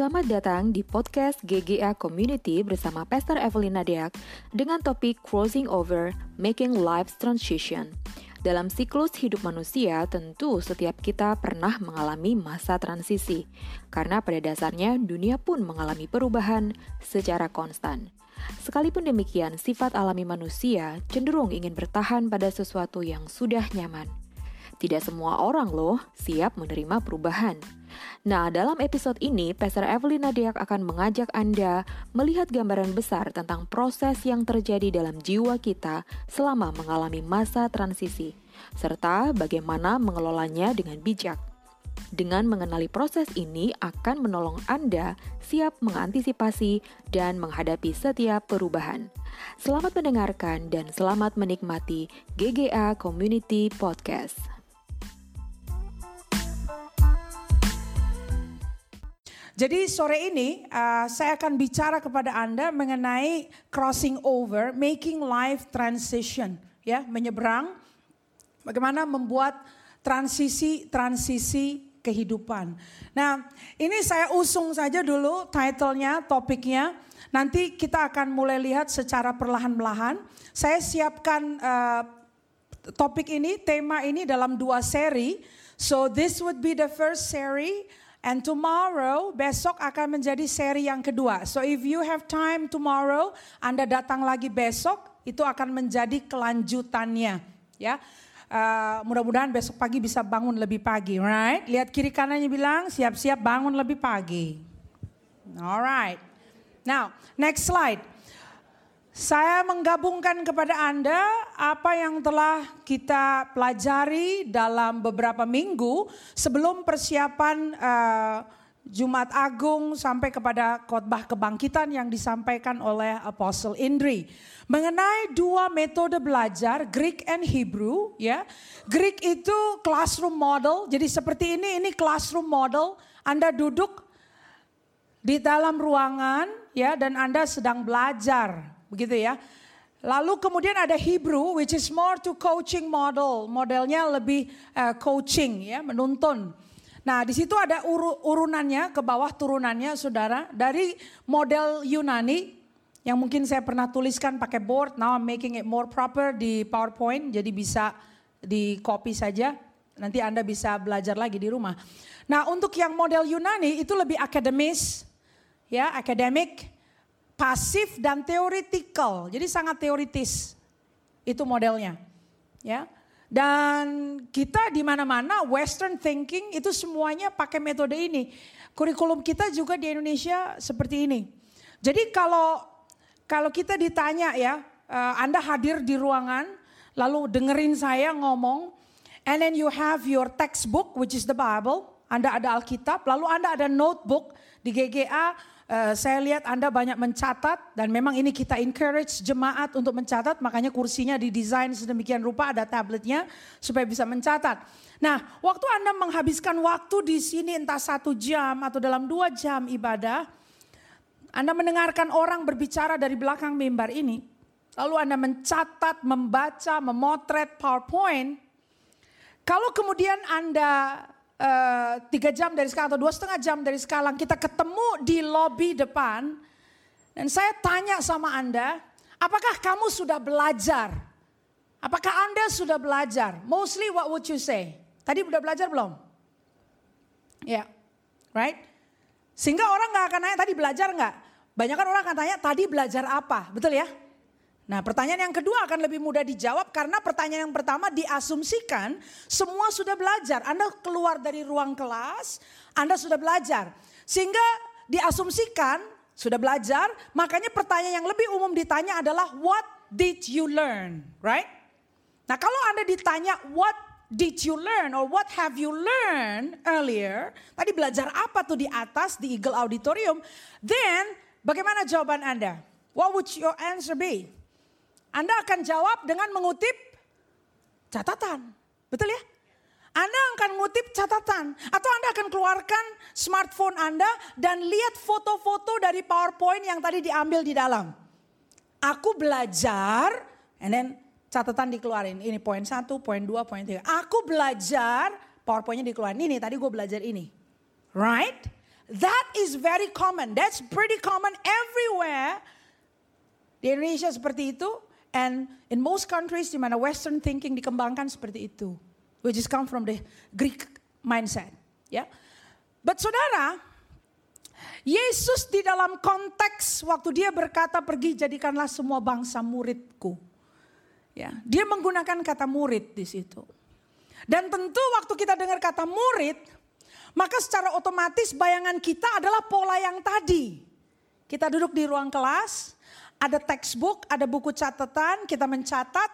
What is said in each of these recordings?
Selamat datang di podcast GGA Community bersama Pastor Evelyn Deak dengan topik Crossing Over Making Life Transition. Dalam siklus hidup manusia, tentu setiap kita pernah mengalami masa transisi, karena pada dasarnya dunia pun mengalami perubahan secara konstan. Sekalipun demikian, sifat alami manusia cenderung ingin bertahan pada sesuatu yang sudah nyaman. Tidak semua orang loh siap menerima perubahan. Nah, dalam episode ini, Pastor Evelyn Nadiak akan mengajak Anda melihat gambaran besar tentang proses yang terjadi dalam jiwa kita selama mengalami masa transisi, serta bagaimana mengelolanya dengan bijak. Dengan mengenali proses ini akan menolong Anda siap mengantisipasi dan menghadapi setiap perubahan. Selamat mendengarkan dan selamat menikmati GGA Community Podcast. Jadi sore ini uh, saya akan bicara kepada Anda mengenai crossing over, making life transition, ya, menyeberang bagaimana membuat transisi-transisi kehidupan. Nah, ini saya usung saja dulu titlenya, topiknya. Nanti kita akan mulai lihat secara perlahan-lahan. Saya siapkan uh, topik ini, tema ini dalam dua seri. So this would be the first seri And tomorrow, besok akan menjadi seri yang kedua. So if you have time tomorrow, Anda datang lagi besok, itu akan menjadi kelanjutannya. Ya, uh, mudah-mudahan besok pagi bisa bangun lebih pagi, right? Lihat kiri kanannya bilang, siap-siap bangun lebih pagi. Alright. Now, next slide. Saya menggabungkan kepada Anda apa yang telah kita pelajari dalam beberapa minggu sebelum persiapan uh, Jumat Agung sampai kepada khotbah kebangkitan yang disampaikan oleh Apostle Indri mengenai dua metode belajar Greek and Hebrew ya. Greek itu classroom model. Jadi seperti ini ini classroom model. Anda duduk di dalam ruangan ya dan Anda sedang belajar begitu ya. Lalu kemudian ada Hebrew which is more to coaching model, modelnya lebih uh, coaching ya, menuntun. Nah, di situ ada ur urunannya ke bawah turunannya Saudara dari model Yunani yang mungkin saya pernah tuliskan pakai board, now I'm making it more proper di PowerPoint jadi bisa di copy saja. Nanti Anda bisa belajar lagi di rumah. Nah, untuk yang model Yunani itu lebih akademis ya, akademik pasif dan teoretikal. Jadi sangat teoritis. Itu modelnya. Ya. Dan kita di mana-mana western thinking itu semuanya pakai metode ini. Kurikulum kita juga di Indonesia seperti ini. Jadi kalau kalau kita ditanya ya, uh, Anda hadir di ruangan lalu dengerin saya ngomong and then you have your textbook which is the Bible, Anda ada Alkitab, lalu Anda ada notebook di GGA Uh, saya lihat Anda banyak mencatat dan memang ini kita encourage jemaat untuk mencatat, makanya kursinya didesain sedemikian rupa ada tabletnya supaya bisa mencatat. Nah, waktu Anda menghabiskan waktu di sini entah satu jam atau dalam dua jam ibadah, Anda mendengarkan orang berbicara dari belakang mimbar ini, lalu Anda mencatat, membaca, memotret PowerPoint, kalau kemudian Anda uh, tiga jam dari sekarang atau dua setengah jam dari sekarang kita ketemu di lobi depan dan saya tanya sama Anda, apakah kamu sudah belajar? Apakah Anda sudah belajar? Mostly what would you say? Tadi udah belajar belum? Ya, yeah. right? Sehingga orang nggak akan nanya tadi belajar nggak? Banyak kan orang akan tanya tadi belajar apa, betul ya? Nah pertanyaan yang kedua akan lebih mudah dijawab karena pertanyaan yang pertama diasumsikan semua sudah belajar. Anda keluar dari ruang kelas, Anda sudah belajar. Sehingga diasumsikan sudah belajar, makanya pertanyaan yang lebih umum ditanya adalah what did you learn, right? Nah kalau Anda ditanya what did you learn or what have you learned earlier, tadi belajar apa tuh di atas di Eagle Auditorium, then bagaimana jawaban Anda? What would your answer be? Anda akan jawab dengan mengutip catatan. Betul ya? Anda akan mengutip catatan atau Anda akan keluarkan smartphone Anda dan lihat foto-foto dari PowerPoint yang tadi diambil di dalam. Aku belajar, and then catatan dikeluarin. Ini poin satu, poin dua, poin tiga. Aku belajar, PowerPointnya dikeluarin. Ini tadi gue belajar ini. Right? that is very common. That's pretty common everywhere. Di Indonesia seperti itu. And in most countries di mana Western thinking dikembangkan seperti itu. Which is come from the Greek mindset. Ya. Yeah? But saudara, Yesus di dalam konteks waktu dia berkata pergi jadikanlah semua bangsa muridku. Ya, dia menggunakan kata murid di situ. Dan tentu waktu kita dengar kata murid, maka secara otomatis bayangan kita adalah pola yang tadi. Kita duduk di ruang kelas, ada textbook, ada buku catatan, kita mencatat.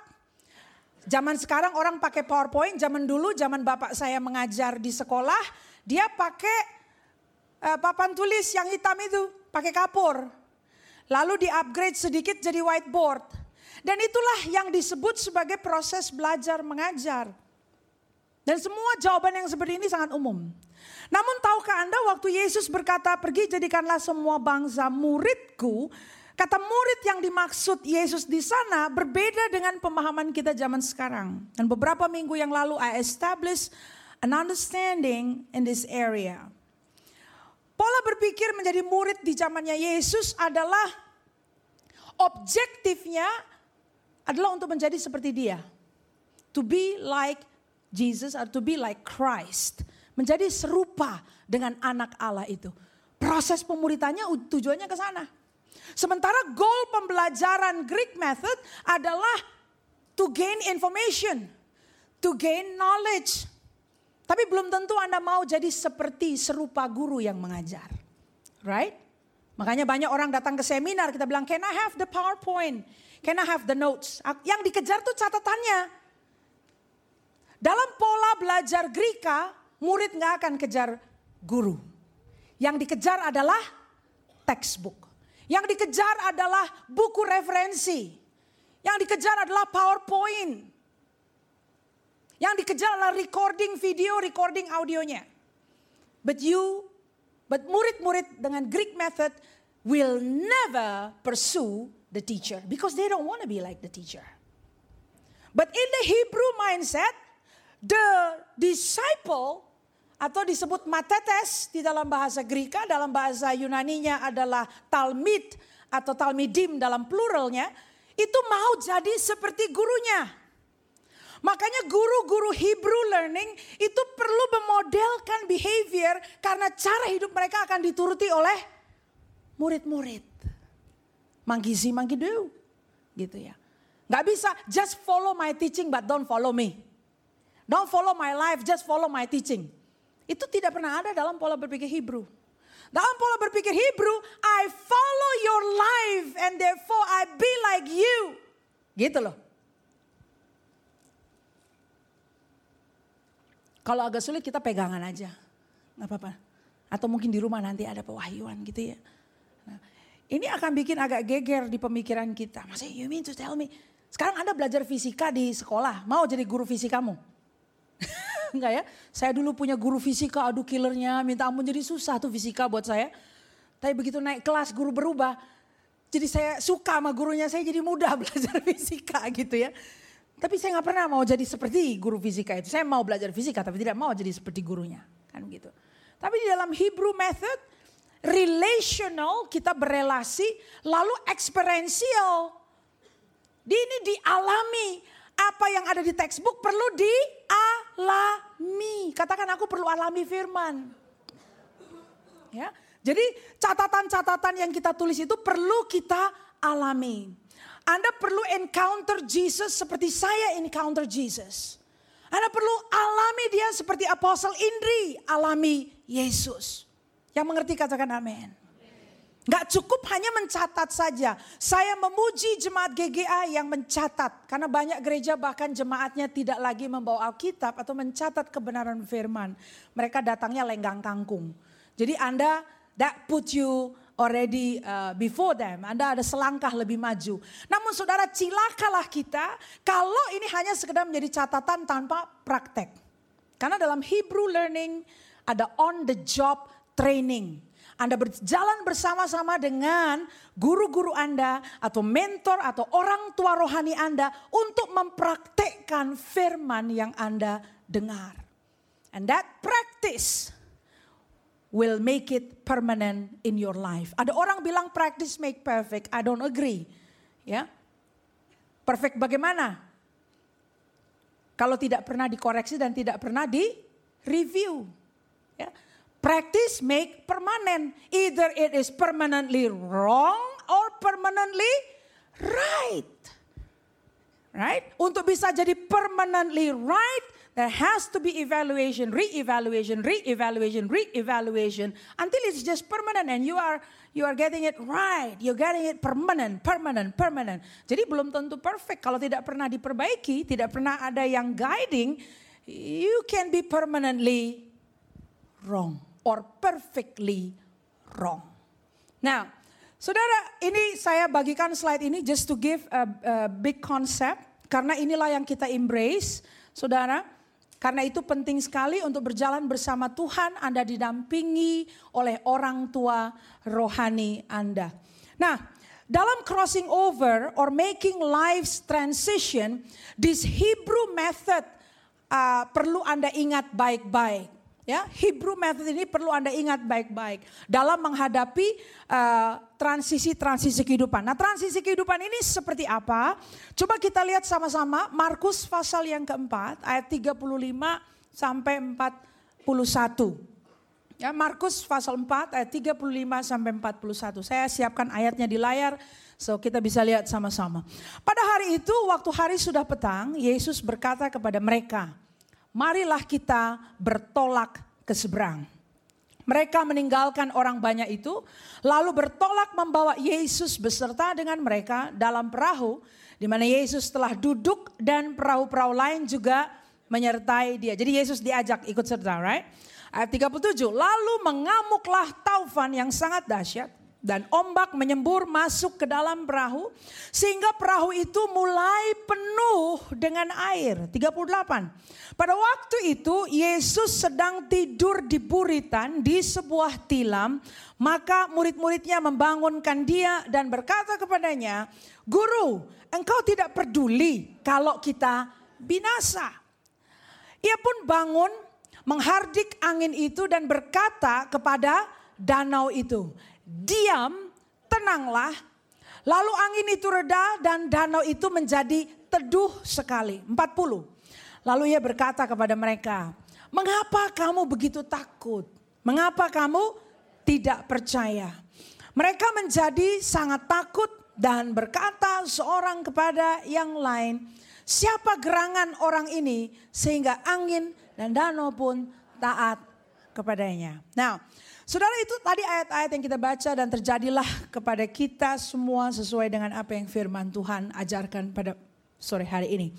Zaman sekarang orang pakai PowerPoint, zaman dulu zaman bapak saya mengajar di sekolah, dia pakai uh, papan tulis yang hitam itu, pakai kapur. Lalu di-upgrade sedikit jadi whiteboard. Dan itulah yang disebut sebagai proses belajar mengajar. Dan semua jawaban yang seperti ini sangat umum. Namun tahukah Anda waktu Yesus berkata pergi jadikanlah semua bangsa muridku. Kata murid yang dimaksud Yesus di sana berbeda dengan pemahaman kita zaman sekarang. Dan beberapa minggu yang lalu I established an understanding in this area. Pola berpikir menjadi murid di zamannya Yesus adalah objektifnya adalah untuk menjadi seperti dia. To be like Jesus or to be like Christ. Menjadi serupa dengan anak Allah itu. Proses pemuritannya tujuannya ke sana. Sementara goal pembelajaran Greek method adalah to gain information, to gain knowledge. Tapi belum tentu Anda mau jadi seperti serupa guru yang mengajar. Right? Makanya banyak orang datang ke seminar, kita bilang, can I have the PowerPoint? Can I have the notes? Yang dikejar tuh catatannya. Dalam pola belajar Greka, murid nggak akan kejar guru. Yang dikejar adalah textbook. Yang dikejar adalah buku referensi. Yang dikejar adalah PowerPoint. Yang dikejar adalah recording video, recording audionya. But you, but murid-murid dengan Greek method will never pursue the teacher because they don't want to be like the teacher. But in the Hebrew mindset, The disciple atau disebut matetes di dalam bahasa Greka, dalam bahasa Yunaninya adalah talmid atau talmidim dalam pluralnya, itu mau jadi seperti gurunya. Makanya guru-guru Hebrew learning itu perlu memodelkan behavior karena cara hidup mereka akan dituruti oleh murid-murid. Manggizi manggidu gitu ya. Gak bisa just follow my teaching but don't follow me. Don't follow my life, just follow my teaching. Itu tidak pernah ada dalam pola berpikir Hebrew. Dalam pola berpikir Hebrew, I follow your life and therefore I be like you. Gitu loh. Kalau agak sulit kita pegangan aja. Gak apa-apa. Atau mungkin di rumah nanti ada pewahyuan gitu ya. Nah, ini akan bikin agak geger di pemikiran kita. Maksudnya you mean to tell me. Sekarang Anda belajar fisika di sekolah. Mau jadi guru fisikamu? Enggak ya, saya dulu punya guru fisika, aduh killernya, minta ampun jadi susah tuh fisika buat saya. Tapi begitu naik kelas guru berubah, jadi saya suka sama gurunya, saya jadi mudah belajar fisika gitu ya. Tapi saya nggak pernah mau jadi seperti guru fisika itu. Saya mau belajar fisika tapi tidak mau jadi seperti gurunya. Kan gitu. Tapi di dalam Hebrew method, relational kita berelasi, lalu experiential. Ini dialami apa yang ada di textbook perlu dialami. Katakan aku perlu alami firman. Ya. Jadi catatan-catatan yang kita tulis itu perlu kita alami. Anda perlu encounter Jesus seperti saya encounter Jesus. Anda perlu alami dia seperti Apostle Indri alami Yesus. Yang mengerti katakan amin. Gak cukup hanya mencatat saja. Saya memuji jemaat GGA yang mencatat. Karena banyak gereja bahkan jemaatnya tidak lagi membawa Alkitab atau mencatat kebenaran firman. Mereka datangnya lenggang kangkung. Jadi Anda, that put you already uh, before them. Anda ada selangkah lebih maju. Namun saudara cilakalah kita kalau ini hanya sekedar menjadi catatan tanpa praktek. Karena dalam Hebrew learning ada on the job training. Anda berjalan bersama-sama dengan guru-guru Anda atau mentor atau orang tua rohani Anda untuk mempraktekkan firman yang Anda dengar. And that practice will make it permanent in your life. Ada orang bilang practice make perfect. I don't agree. Ya. Perfect bagaimana? Kalau tidak pernah dikoreksi dan tidak pernah di review. Ya. Practice make permanent. Either it is permanently wrong or permanently right. Right? Untuk bisa jadi permanently right, there has to be evaluation, re-evaluation, re-evaluation, re-evaluation until it's just permanent and you are you are getting it right, you're getting it permanent, permanent, permanent. Jadi belum tentu perfect kalau tidak pernah diperbaiki, tidak pernah ada yang guiding, you can be permanently wrong or perfectly wrong. Now, Saudara, ini saya bagikan slide ini just to give a, a big concept karena inilah yang kita embrace, Saudara. Karena itu penting sekali untuk berjalan bersama Tuhan, Anda didampingi oleh orang tua rohani Anda. Nah, dalam crossing over or making life's transition, this Hebrew method uh, perlu Anda ingat baik-baik. Ya, Hebrew method ini perlu Anda ingat baik-baik dalam menghadapi uh, transisi-transisi kehidupan. Nah, transisi kehidupan ini seperti apa? Coba kita lihat sama-sama Markus pasal yang keempat ayat 35 sampai 41. Ya, Markus pasal 4 ayat 35 sampai 41. Saya siapkan ayatnya di layar so kita bisa lihat sama-sama. Pada hari itu waktu hari sudah petang, Yesus berkata kepada mereka, marilah kita bertolak ke seberang. Mereka meninggalkan orang banyak itu, lalu bertolak membawa Yesus beserta dengan mereka dalam perahu, di mana Yesus telah duduk dan perahu-perahu lain juga menyertai dia. Jadi Yesus diajak ikut serta, right? Ayat 37, lalu mengamuklah taufan yang sangat dahsyat dan ombak menyembur masuk ke dalam perahu sehingga perahu itu mulai penuh dengan air. 38. Pada waktu itu Yesus sedang tidur di buritan di sebuah tilam, maka murid-muridnya membangunkan dia dan berkata kepadanya, "Guru, engkau tidak peduli kalau kita binasa." Ia pun bangun, menghardik angin itu dan berkata kepada danau itu, diam, tenanglah. Lalu angin itu reda dan danau itu menjadi teduh sekali. 40. Lalu ia berkata kepada mereka, mengapa kamu begitu takut? Mengapa kamu tidak percaya? Mereka menjadi sangat takut dan berkata seorang kepada yang lain, siapa gerangan orang ini sehingga angin dan danau pun taat kepadanya. Nah, Saudara itu tadi ayat-ayat yang kita baca dan terjadilah kepada kita semua sesuai dengan apa yang firman Tuhan ajarkan pada sore hari ini.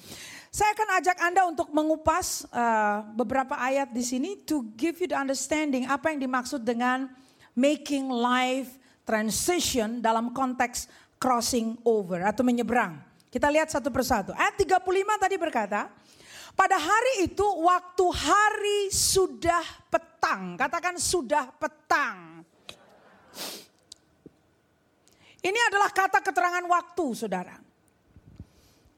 Saya akan ajak Anda untuk mengupas uh, beberapa ayat di sini to give you the understanding apa yang dimaksud dengan making life transition dalam konteks crossing over atau menyeberang. Kita lihat satu persatu. Ayat 35 tadi berkata, pada hari itu waktu hari sudah petang. Katakan sudah petang. Ini adalah kata keterangan waktu saudara.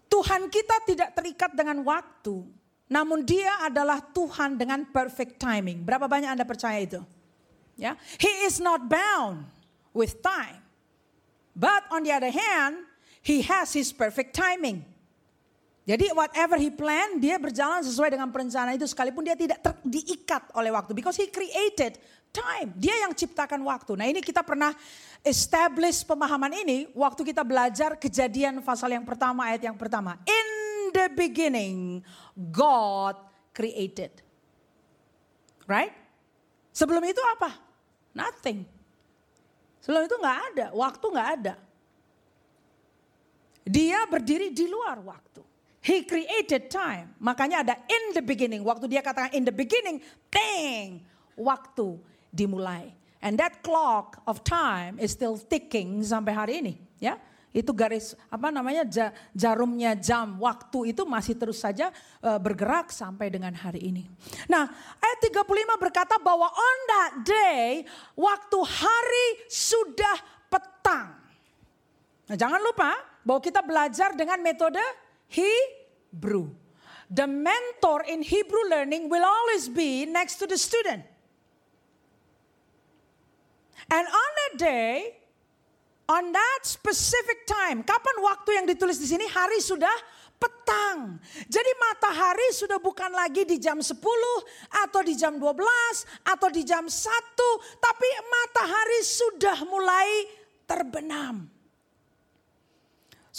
Tuhan kita tidak terikat dengan waktu. Namun dia adalah Tuhan dengan perfect timing. Berapa banyak Anda percaya itu? Ya, He is not bound with time. But on the other hand, He has His perfect timing. Jadi whatever he plan, dia berjalan sesuai dengan perencanaan itu sekalipun dia tidak ter, diikat oleh waktu. Because he created time. Dia yang ciptakan waktu. Nah ini kita pernah establish pemahaman ini waktu kita belajar kejadian pasal yang pertama, ayat yang pertama. In the beginning, God created. Right? Sebelum itu apa? Nothing. Sebelum itu nggak ada, waktu nggak ada. Dia berdiri di luar waktu. He created time. Makanya ada in the beginning. Waktu dia katakan in the beginning, bang, waktu dimulai. And that clock of time is still ticking sampai hari ini, ya. Itu garis apa namanya jarumnya jam waktu itu masih terus saja uh, bergerak sampai dengan hari ini. Nah, ayat 35 berkata bahwa on that day waktu hari sudah petang. Nah, jangan lupa bahwa kita belajar dengan metode Hebrew. The mentor in Hebrew learning will always be next to the student. And on that day, on that specific time, kapan waktu yang ditulis di sini? Hari sudah petang. Jadi matahari sudah bukan lagi di jam 10 atau di jam 12 atau di jam 1, tapi matahari sudah mulai terbenam.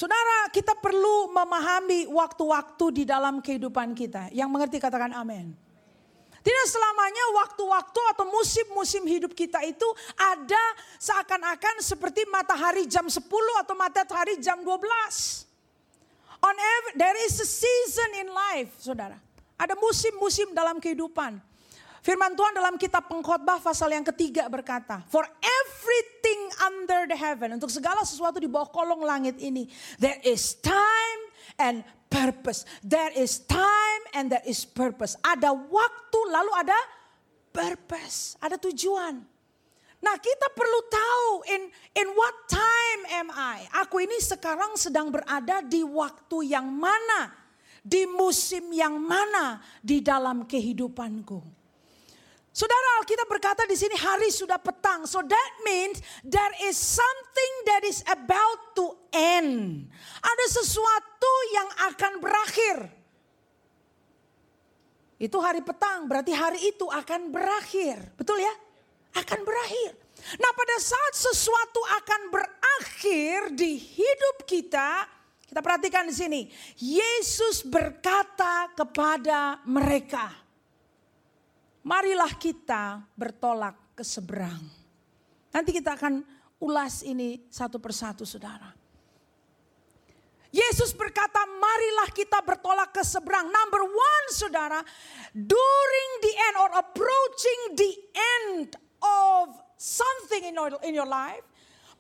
Saudara, kita perlu memahami waktu-waktu di dalam kehidupan kita. Yang mengerti katakan amin. Tidak selamanya waktu-waktu atau musim-musim hidup kita itu ada seakan-akan seperti matahari jam 10 atau matahari jam 12. On every, there is a season in life, saudara. Ada musim-musim dalam kehidupan. Firman Tuhan dalam kitab pengkhotbah pasal yang ketiga berkata, For everything under the heaven, untuk segala sesuatu di bawah kolong langit ini, there is time and purpose. There is time and there is purpose. Ada waktu lalu ada purpose, ada tujuan. Nah kita perlu tahu in in what time am I? Aku ini sekarang sedang berada di waktu yang mana? Di musim yang mana di dalam kehidupanku? Saudara Alkitab berkata di sini hari sudah petang. So that means there is something that is about to end. Ada sesuatu yang akan berakhir. Itu hari petang, berarti hari itu akan berakhir. Betul ya? akan berakhir. Nah, pada saat sesuatu akan berakhir di hidup kita, kita perhatikan di sini. Yesus berkata kepada mereka, "Marilah kita bertolak ke seberang." Nanti kita akan ulas ini satu persatu, Saudara. Yesus berkata, marilah kita bertolak ke seberang. Number one, saudara, during the end or approaching the end of something in your, in your life,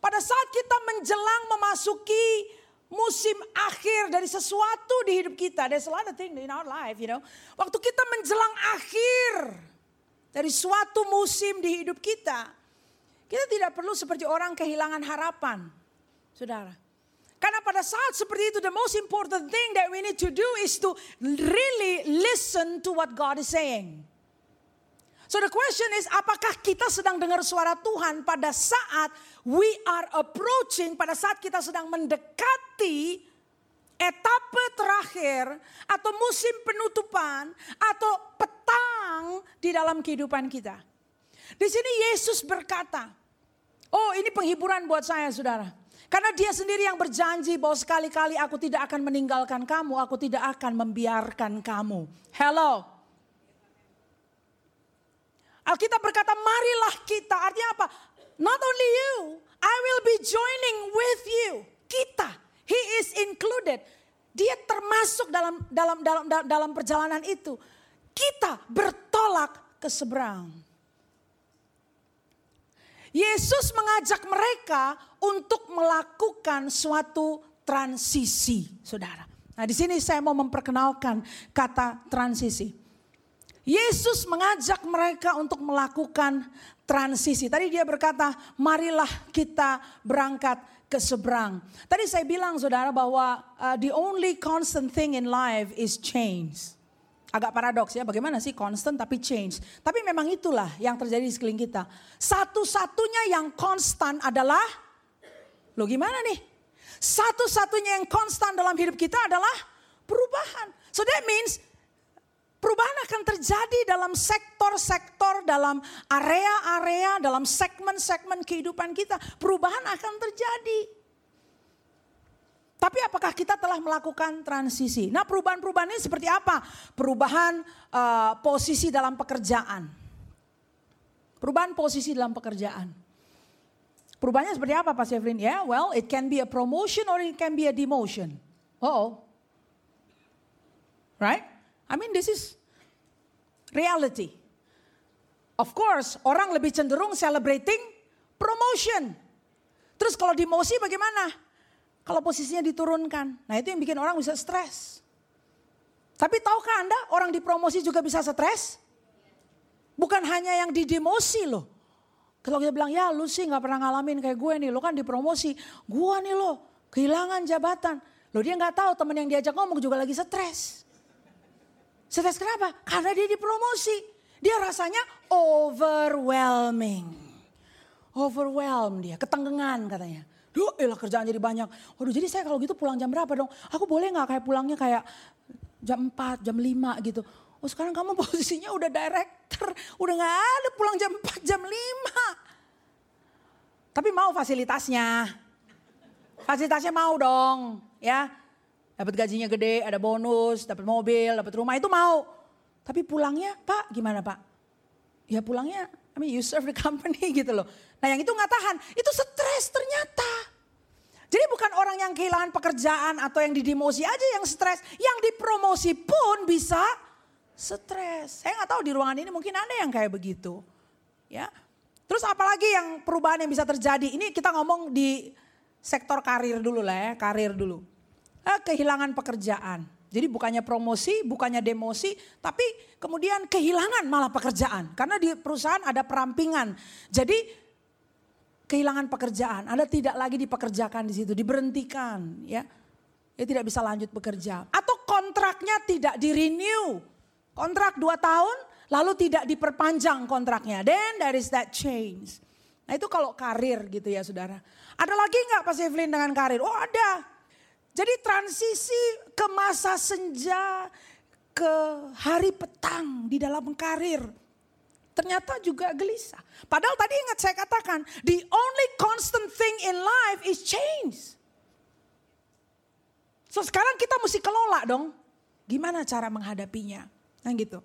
pada saat kita menjelang memasuki musim akhir dari sesuatu di hidup kita, there's a lot of things in our life, you know. Waktu kita menjelang akhir dari suatu musim di hidup kita, kita tidak perlu seperti orang kehilangan harapan, saudara. Karena pada saat seperti itu, the most important thing that we need to do is to really listen to what God is saying. So the question is apakah kita sedang dengar suara Tuhan pada saat we are approaching, pada saat kita sedang mendekati etape terakhir atau musim penutupan atau petang di dalam kehidupan kita. Di sini Yesus berkata, oh ini penghiburan buat saya saudara. Karena dia sendiri yang berjanji bahwa sekali-kali aku tidak akan meninggalkan kamu, aku tidak akan membiarkan kamu. Hello. Alkitab berkata marilah kita. Artinya apa? Not only you, I will be joining with you. Kita, he is included. Dia termasuk dalam dalam dalam dalam perjalanan itu. Kita bertolak ke seberang. Yesus mengajak mereka untuk melakukan suatu transisi, Saudara. Nah, di sini saya mau memperkenalkan kata transisi. Yesus mengajak mereka untuk melakukan transisi. Tadi dia berkata, marilah kita berangkat ke seberang. Tadi saya bilang saudara bahwa uh, the only constant thing in life is change. Agak paradoks ya, bagaimana sih constant tapi change. Tapi memang itulah yang terjadi di sekeliling kita. Satu-satunya yang konstan adalah, lo gimana nih? Satu-satunya yang konstan dalam hidup kita adalah perubahan. So that means Perubahan akan terjadi dalam sektor-sektor, dalam area-area, dalam segmen-segmen kehidupan kita. Perubahan akan terjadi. Tapi apakah kita telah melakukan transisi? Nah perubahan-perubahan ini seperti apa? Perubahan uh, posisi dalam pekerjaan. Perubahan posisi dalam pekerjaan. Perubahannya seperti apa Pak Sevrin? Ya, yeah, well it can be a promotion or it can be a demotion. Oh, right? I mean this is reality. Of course, orang lebih cenderung celebrating promotion. Terus kalau demosi bagaimana? Kalau posisinya diturunkan. Nah itu yang bikin orang bisa stres. Tapi tahukah Anda orang dipromosi juga bisa stres? Bukan hanya yang didemosi loh. Kalau kita bilang ya lu sih gak pernah ngalamin kayak gue nih. Lu kan dipromosi. Gue nih loh kehilangan jabatan. Loh dia gak tahu temen yang diajak ngomong juga lagi stres. Stres kenapa? Karena dia dipromosi. Dia rasanya overwhelming. overwhelmed dia, ketenggengan katanya. Duh, elah kerjaan jadi banyak. Waduh, jadi saya kalau gitu pulang jam berapa dong? Aku boleh nggak kayak pulangnya kayak jam 4, jam 5 gitu. Oh sekarang kamu posisinya udah director, udah nggak ada pulang jam 4, jam 5. Tapi mau fasilitasnya. Fasilitasnya mau dong, ya. Dapat gajinya gede, ada bonus, dapat mobil, dapat rumah itu mau. Tapi pulangnya, Pak, gimana Pak? Ya pulangnya, I mean you serve the company gitu loh. Nah yang itu nggak tahan, itu stres ternyata. Jadi bukan orang yang kehilangan pekerjaan atau yang didemosi aja yang stres. Yang dipromosi pun bisa stres. Saya nggak tahu di ruangan ini mungkin ada yang kayak begitu. Ya. Terus apalagi yang perubahan yang bisa terjadi. Ini kita ngomong di sektor karir dulu lah ya, karir dulu. Eh, kehilangan pekerjaan. Jadi bukannya promosi, bukannya demosi, tapi kemudian kehilangan malah pekerjaan. Karena di perusahaan ada perampingan. Jadi kehilangan pekerjaan, Anda tidak lagi dipekerjakan di situ, diberhentikan, ya. Ya tidak bisa lanjut bekerja. Atau kontraknya tidak di-renew. Kontrak dua tahun, lalu tidak diperpanjang kontraknya. Then there is that change. Nah itu kalau karir gitu ya saudara. Ada lagi nggak Pak Evelyn dengan karir? Oh ada. Jadi transisi ke masa senja, ke hari petang di dalam karir ternyata juga gelisah. Padahal tadi ingat saya katakan, the only constant thing in life is change. So sekarang kita mesti kelola dong, gimana cara menghadapinya. Nah gitu.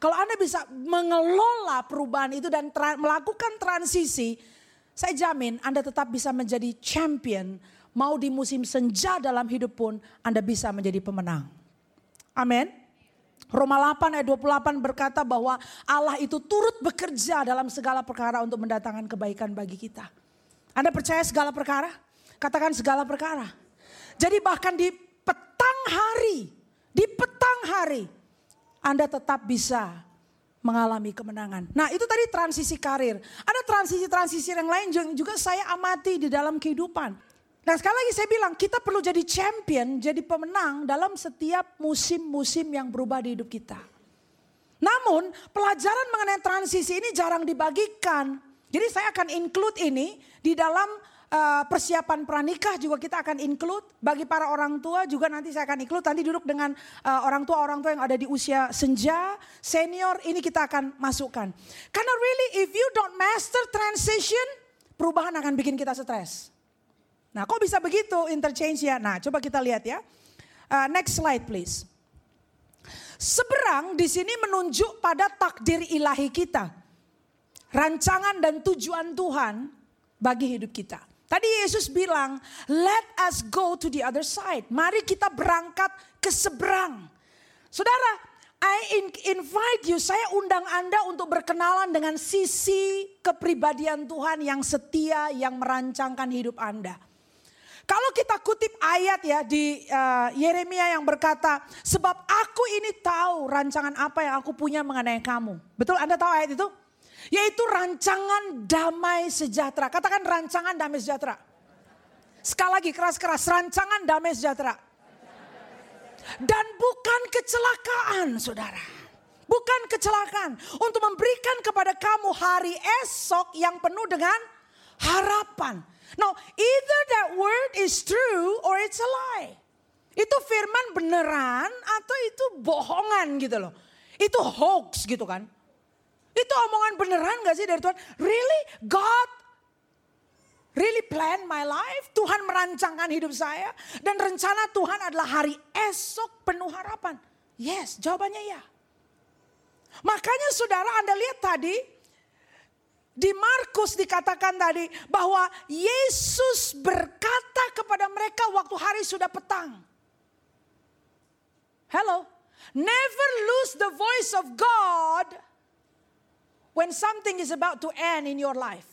Kalau Anda bisa mengelola perubahan itu dan tra melakukan transisi, saya jamin Anda tetap bisa menjadi champion. Mau di musim senja dalam hidup pun Anda bisa menjadi pemenang. Amin. Roma 8 ayat 28 berkata bahwa Allah itu turut bekerja dalam segala perkara untuk mendatangkan kebaikan bagi kita. Anda percaya segala perkara? Katakan segala perkara. Jadi bahkan di petang hari, di petang hari, Anda tetap bisa mengalami kemenangan. Nah itu tadi transisi karir. Ada transisi-transisi yang lain juga saya amati di dalam kehidupan. Nah sekali lagi saya bilang kita perlu jadi champion, jadi pemenang dalam setiap musim-musim yang berubah di hidup kita. Namun pelajaran mengenai transisi ini jarang dibagikan. Jadi saya akan include ini di dalam uh, persiapan pranikah juga kita akan include. Bagi para orang tua juga nanti saya akan include. Nanti duduk dengan uh, orang tua-orang tua yang ada di usia senja, senior ini kita akan masukkan. Karena really if you don't master transition, perubahan akan bikin kita stres. Nah kok bisa begitu interchange ya? Nah coba kita lihat ya. Uh, next slide please. Seberang di sini menunjuk pada takdir ilahi kita. Rancangan dan tujuan Tuhan bagi hidup kita. Tadi Yesus bilang, let us go to the other side. Mari kita berangkat ke seberang. Saudara, I invite you, saya undang Anda untuk berkenalan dengan sisi kepribadian Tuhan yang setia, yang merancangkan hidup Anda. Kalau kita kutip ayat ya di uh, Yeremia yang berkata, sebab aku ini tahu rancangan apa yang aku punya mengenai kamu. Betul Anda tahu ayat itu? Yaitu rancangan damai sejahtera. Katakan rancangan damai sejahtera. Sekali lagi keras-keras, rancangan damai sejahtera. Dan bukan kecelakaan saudara. Bukan kecelakaan. Untuk memberikan kepada kamu hari esok yang penuh dengan harapan. No, either that word is true or it's a lie. Itu firman beneran atau itu bohongan gitu loh. Itu hoax gitu kan. Itu omongan beneran gak sih dari Tuhan? Really? God really plan my life? Tuhan merancangkan hidup saya. Dan rencana Tuhan adalah hari esok penuh harapan. Yes, jawabannya ya. Makanya saudara Anda lihat tadi di Markus dikatakan tadi bahwa Yesus berkata kepada mereka waktu hari sudah petang. Hello, never lose the voice of God when something is about to end in your life.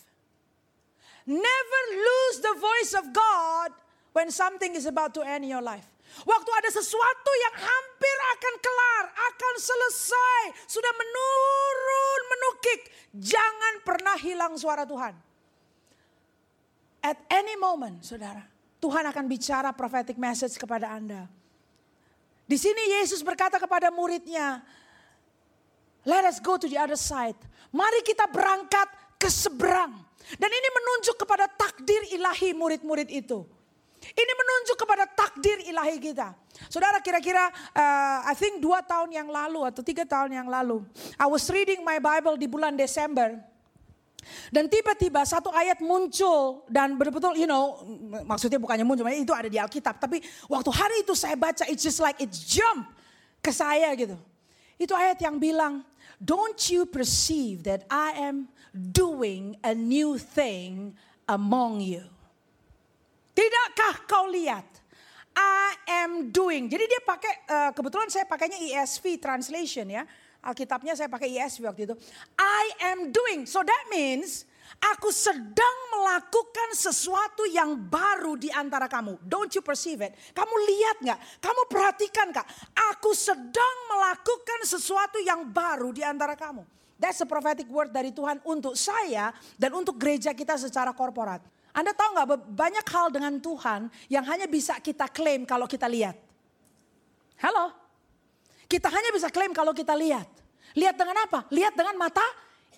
Never lose the voice of God when something is about to end in your life. Waktu ada sesuatu yang hampir akan kelar, akan selesai, sudah menurun, menukik, jangan pernah hilang suara Tuhan. At any moment, saudara, Tuhan akan bicara prophetic message kepada Anda. Di sini Yesus berkata kepada muridnya, Let us go to the other side. Mari kita berangkat ke seberang. Dan ini menunjuk kepada takdir ilahi murid-murid itu. Ini menunjuk kepada takdir ilahi kita. Saudara kira-kira uh, I think dua tahun yang lalu atau tiga tahun yang lalu. I was reading my Bible di bulan Desember. Dan tiba-tiba satu ayat muncul dan betul-betul you know maksudnya bukannya muncul itu ada di Alkitab tapi waktu hari itu saya baca it's just like it jump ke saya gitu. Itu ayat yang bilang don't you perceive that I am doing a new thing among you. Tidakkah kau lihat? I am doing. Jadi dia pakai uh, kebetulan saya pakainya ESV translation ya. Alkitabnya saya pakai ESV waktu itu. I am doing. So that means aku sedang melakukan sesuatu yang baru di antara kamu. Don't you perceive it? Kamu lihat nggak? Kamu perhatikan kak? Aku sedang melakukan sesuatu yang baru di antara kamu. That's a prophetic word dari Tuhan untuk saya dan untuk gereja kita secara korporat. Anda tahu nggak banyak hal dengan Tuhan yang hanya bisa kita klaim kalau kita lihat. Halo? Kita hanya bisa klaim kalau kita lihat. Lihat dengan apa? Lihat dengan mata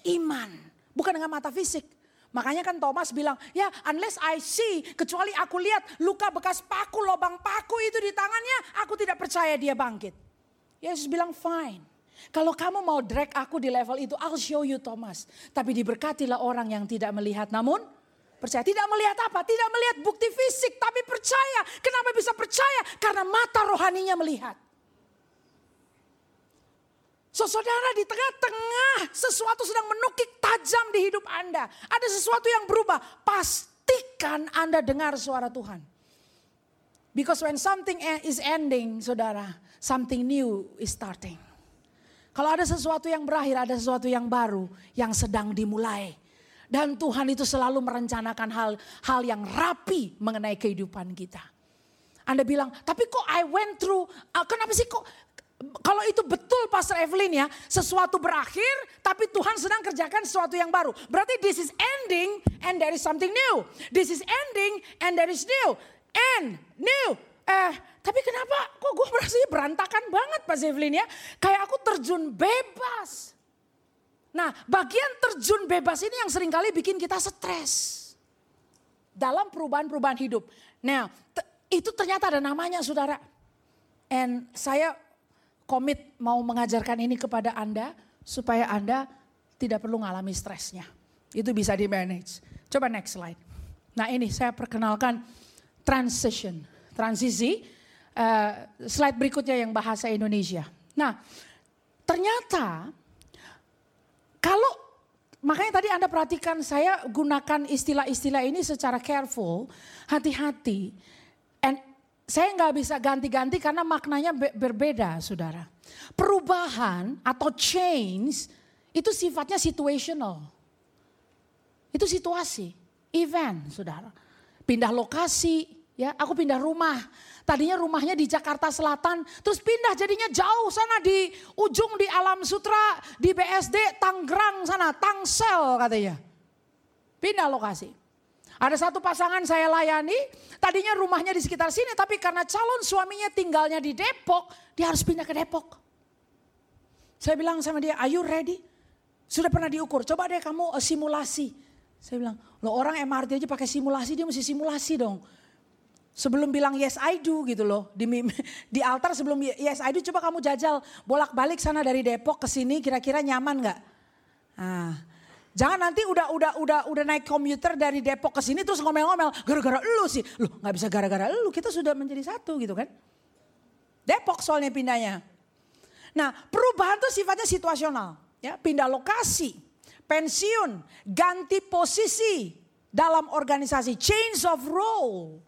iman. Bukan dengan mata fisik. Makanya kan Thomas bilang, ya unless I see, kecuali aku lihat luka bekas paku, lubang paku itu di tangannya, aku tidak percaya dia bangkit. Yesus bilang fine. Kalau kamu mau drag aku di level itu, I'll show you Thomas. Tapi diberkatilah orang yang tidak melihat namun Percaya. Tidak melihat apa? Tidak melihat bukti fisik, tapi percaya. Kenapa bisa percaya? Karena mata rohaninya melihat. So saudara di tengah-tengah sesuatu sedang menukik tajam di hidup Anda. Ada sesuatu yang berubah. Pastikan Anda dengar suara Tuhan. Because when something e- is ending, saudara, something new is starting. Kalau ada sesuatu yang berakhir, ada sesuatu yang baru yang sedang dimulai. Dan Tuhan itu selalu merencanakan hal-hal yang rapi mengenai kehidupan kita. Anda bilang, tapi kok I went through, uh, kenapa sih kok kalau itu betul Pastor Evelyn ya, sesuatu berakhir tapi Tuhan sedang kerjakan sesuatu yang baru. Berarti this is ending and there is something new. This is ending and there is new. And new. Eh, tapi kenapa kok gue merasa berantakan banget Pastor Evelyn ya. Kayak aku terjun bebas. Nah bagian terjun bebas ini yang sering kali bikin kita stres. Dalam perubahan-perubahan hidup. Nah itu ternyata ada namanya saudara. And saya komit mau mengajarkan ini kepada Anda. Supaya Anda tidak perlu mengalami stresnya. Itu bisa di manage. Coba next slide. Nah ini saya perkenalkan transition. Transisi. Uh, slide berikutnya yang bahasa Indonesia. Nah ternyata kalau makanya tadi Anda perhatikan saya gunakan istilah-istilah ini secara careful, hati-hati. And saya nggak bisa ganti-ganti karena maknanya berbeda, saudara. Perubahan atau change itu sifatnya situational. Itu situasi, event, saudara. Pindah lokasi, ya, aku pindah rumah. Tadinya rumahnya di Jakarta Selatan, terus pindah jadinya jauh sana di ujung di Alam Sutra, di BSD Tanggerang sana, Tangsel katanya. Pindah lokasi. Ada satu pasangan saya layani, tadinya rumahnya di sekitar sini, tapi karena calon suaminya tinggalnya di Depok, dia harus pindah ke Depok. Saya bilang sama dia, are you ready? Sudah pernah diukur, coba deh kamu eh, simulasi. Saya bilang, lo orang MRT aja pakai simulasi, dia mesti simulasi dong. Sebelum bilang yes I do gitu loh. Di, di altar sebelum yes I do coba kamu jajal bolak-balik sana dari Depok ke sini kira-kira nyaman nggak? Nah, jangan nanti udah udah udah udah naik komuter dari Depok ke sini terus ngomel-ngomel gara-gara lu sih. Lu nggak bisa gara-gara lu, kita sudah menjadi satu gitu kan. Depok soalnya pindahnya. Nah, perubahan tuh sifatnya situasional, ya, pindah lokasi, pensiun, ganti posisi dalam organisasi, change of role.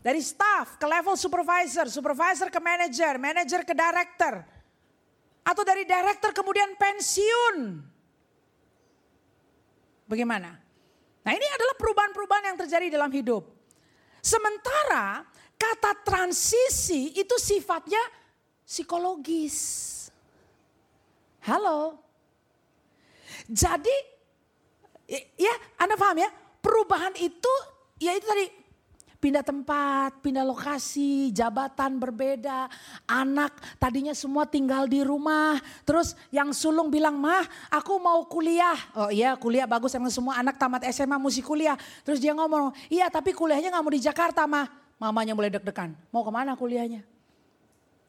Dari staff ke level supervisor, supervisor ke manager, manager ke director. Atau dari director kemudian pensiun. Bagaimana? Nah ini adalah perubahan-perubahan yang terjadi dalam hidup. Sementara kata transisi itu sifatnya psikologis. Halo. Jadi ya Anda paham ya, perubahan itu ya itu tadi pindah tempat, pindah lokasi, jabatan berbeda, anak tadinya semua tinggal di rumah. Terus yang sulung bilang, mah aku mau kuliah. Oh iya kuliah bagus emang semua anak tamat SMA mesti kuliah. Terus dia ngomong, iya tapi kuliahnya gak mau di Jakarta mah. Mamanya mulai deg-degan, mau ke mana kuliahnya?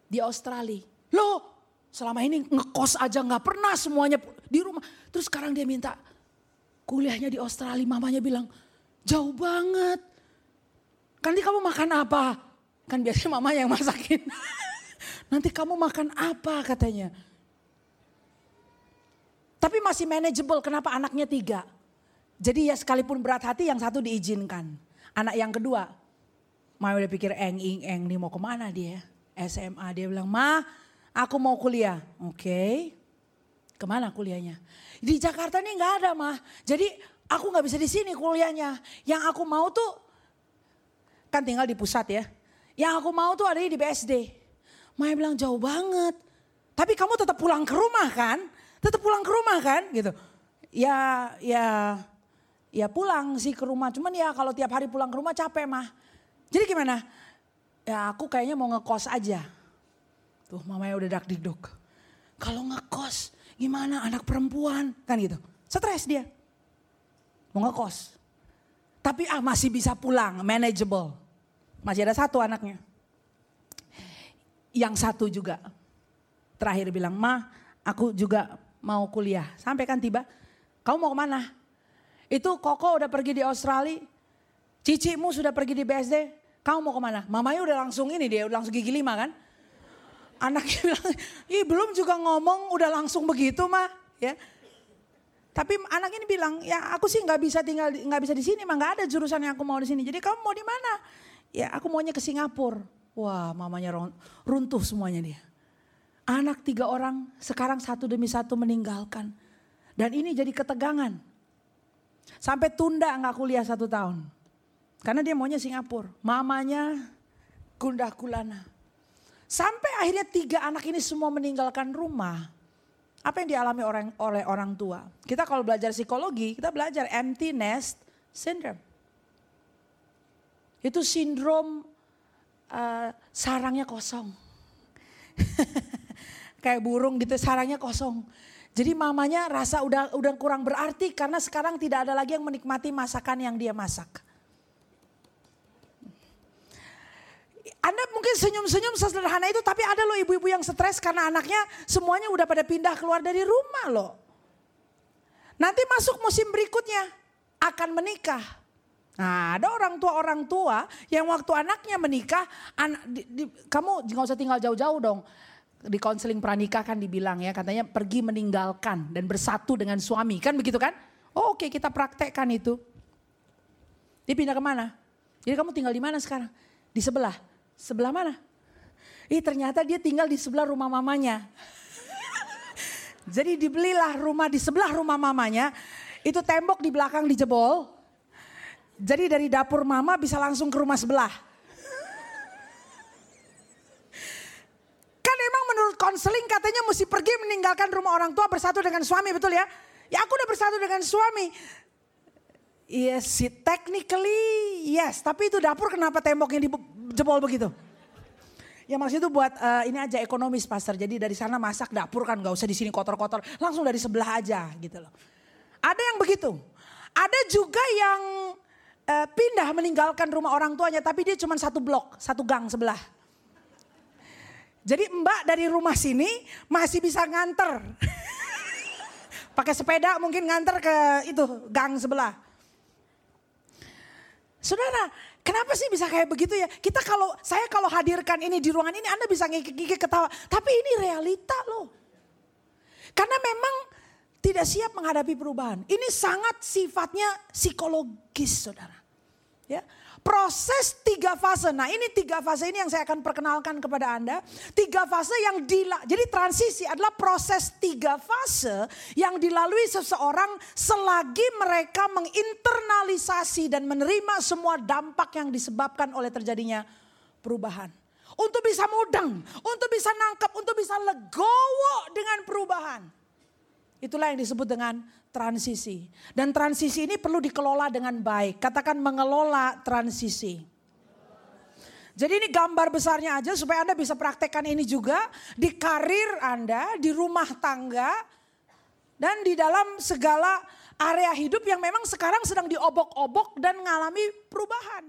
Di Australia. Loh selama ini ngekos aja gak pernah semuanya di rumah. Terus sekarang dia minta kuliahnya di Australia. Mamanya bilang, jauh banget. Nanti kamu makan apa? Kan biasanya mama yang masakin. Nanti kamu makan apa katanya. Tapi masih manageable, kenapa anaknya tiga? Jadi ya sekalipun berat hati yang satu diizinkan. Anak yang kedua, Mama udah pikir eng ing eng nih mau ke mana dia? SMA dia bilang, ma aku mau kuliah. Oke, okay. ke mana kuliahnya? Di Jakarta nih nggak ada mah. Jadi aku nggak bisa di sini kuliahnya. Yang aku mau tuh kan tinggal di pusat ya. Yang aku mau tuh ada di BSD. Maya bilang jauh banget. Tapi kamu tetap pulang ke rumah kan? Tetap pulang ke rumah kan? Gitu. Ya, ya, ya pulang sih ke rumah. Cuman ya kalau tiap hari pulang ke rumah capek mah. Jadi gimana? Ya aku kayaknya mau ngekos aja. Tuh mamanya udah dak diduk. Kalau ngekos gimana anak perempuan kan gitu. Stres dia. Mau ngekos. Tapi ah masih bisa pulang, manageable. Masih ada satu anaknya. Yang satu juga terakhir bilang, ma aku juga mau kuliah. Sampai kan tiba, kamu mau ke mana? Itu Koko udah pergi di Australia, cicimu sudah pergi di BSD, kamu mau ke mana? Mamanya udah langsung ini dia, udah langsung gigi lima kan. Anaknya bilang, ih belum juga ngomong udah langsung begitu mah. ya. Tapi anak ini bilang, ya aku sih nggak bisa tinggal, nggak bisa di sini, mah nggak ada jurusan yang aku mau di sini. Jadi kamu mau di mana? Ya aku maunya ke Singapura. Wah mamanya runtuh semuanya dia. Anak tiga orang sekarang satu demi satu meninggalkan. Dan ini jadi ketegangan. Sampai tunda nggak kuliah satu tahun. Karena dia maunya Singapura. Mamanya gundah gulana. Sampai akhirnya tiga anak ini semua meninggalkan rumah. Apa yang dialami oleh orang tua? Kita kalau belajar psikologi, kita belajar empty nest syndrome. Itu sindrom uh, sarangnya kosong. Kayak burung gitu sarangnya kosong. Jadi mamanya rasa udah udah kurang berarti karena sekarang tidak ada lagi yang menikmati masakan yang dia masak. Anda mungkin senyum-senyum sesederhana itu tapi ada loh ibu-ibu yang stres karena anaknya semuanya udah pada pindah keluar dari rumah loh. Nanti masuk musim berikutnya akan menikah. Nah ada orang tua-orang tua yang waktu anaknya menikah, anak, di, di, kamu nggak usah tinggal jauh-jauh dong. Di konseling pranikah kan dibilang ya katanya pergi meninggalkan dan bersatu dengan suami kan begitu kan? Oh, Oke okay, kita praktekkan itu. Dia pindah ke mana? Jadi kamu tinggal di mana sekarang? Di sebelah Sebelah mana? Ih ternyata dia tinggal di sebelah rumah mamanya. Jadi dibelilah rumah di sebelah rumah mamanya. Itu tembok di belakang dijebol. Jadi dari dapur mama bisa langsung ke rumah sebelah. Kan emang menurut konseling katanya mesti pergi meninggalkan rumah orang tua bersatu dengan suami betul ya? Ya aku udah bersatu dengan suami. Yes, technically yes. Tapi itu dapur kenapa temboknya jebol begitu. Ya maksudnya itu buat uh, ini aja ekonomis pastor. Jadi dari sana masak dapur kan gak usah di sini kotor-kotor. Langsung dari sebelah aja gitu loh. Ada yang begitu. Ada juga yang uh, pindah meninggalkan rumah orang tuanya tapi dia cuma satu blok, satu gang sebelah. Jadi mbak dari rumah sini masih bisa nganter. Pakai sepeda mungkin nganter ke itu gang sebelah. Saudara, Kenapa sih bisa kayak begitu ya? Kita kalau saya kalau hadirkan ini di ruangan ini Anda bisa ngikik-ngikik ketawa, tapi ini realita loh. Karena memang tidak siap menghadapi perubahan. Ini sangat sifatnya psikologis, Saudara. Ya. Proses tiga fase. Nah ini tiga fase ini yang saya akan perkenalkan kepada Anda. Tiga fase yang dila, jadi transisi adalah proses tiga fase yang dilalui seseorang selagi mereka menginternalisasi dan menerima semua dampak yang disebabkan oleh terjadinya perubahan. Untuk bisa mudeng, untuk bisa nangkep, untuk bisa legowo dengan perubahan. Itulah yang disebut dengan transisi. Dan transisi ini perlu dikelola dengan baik. Katakan mengelola transisi. Jadi ini gambar besarnya aja supaya Anda bisa praktekkan ini juga di karir Anda, di rumah tangga, dan di dalam segala area hidup yang memang sekarang sedang diobok-obok dan mengalami perubahan.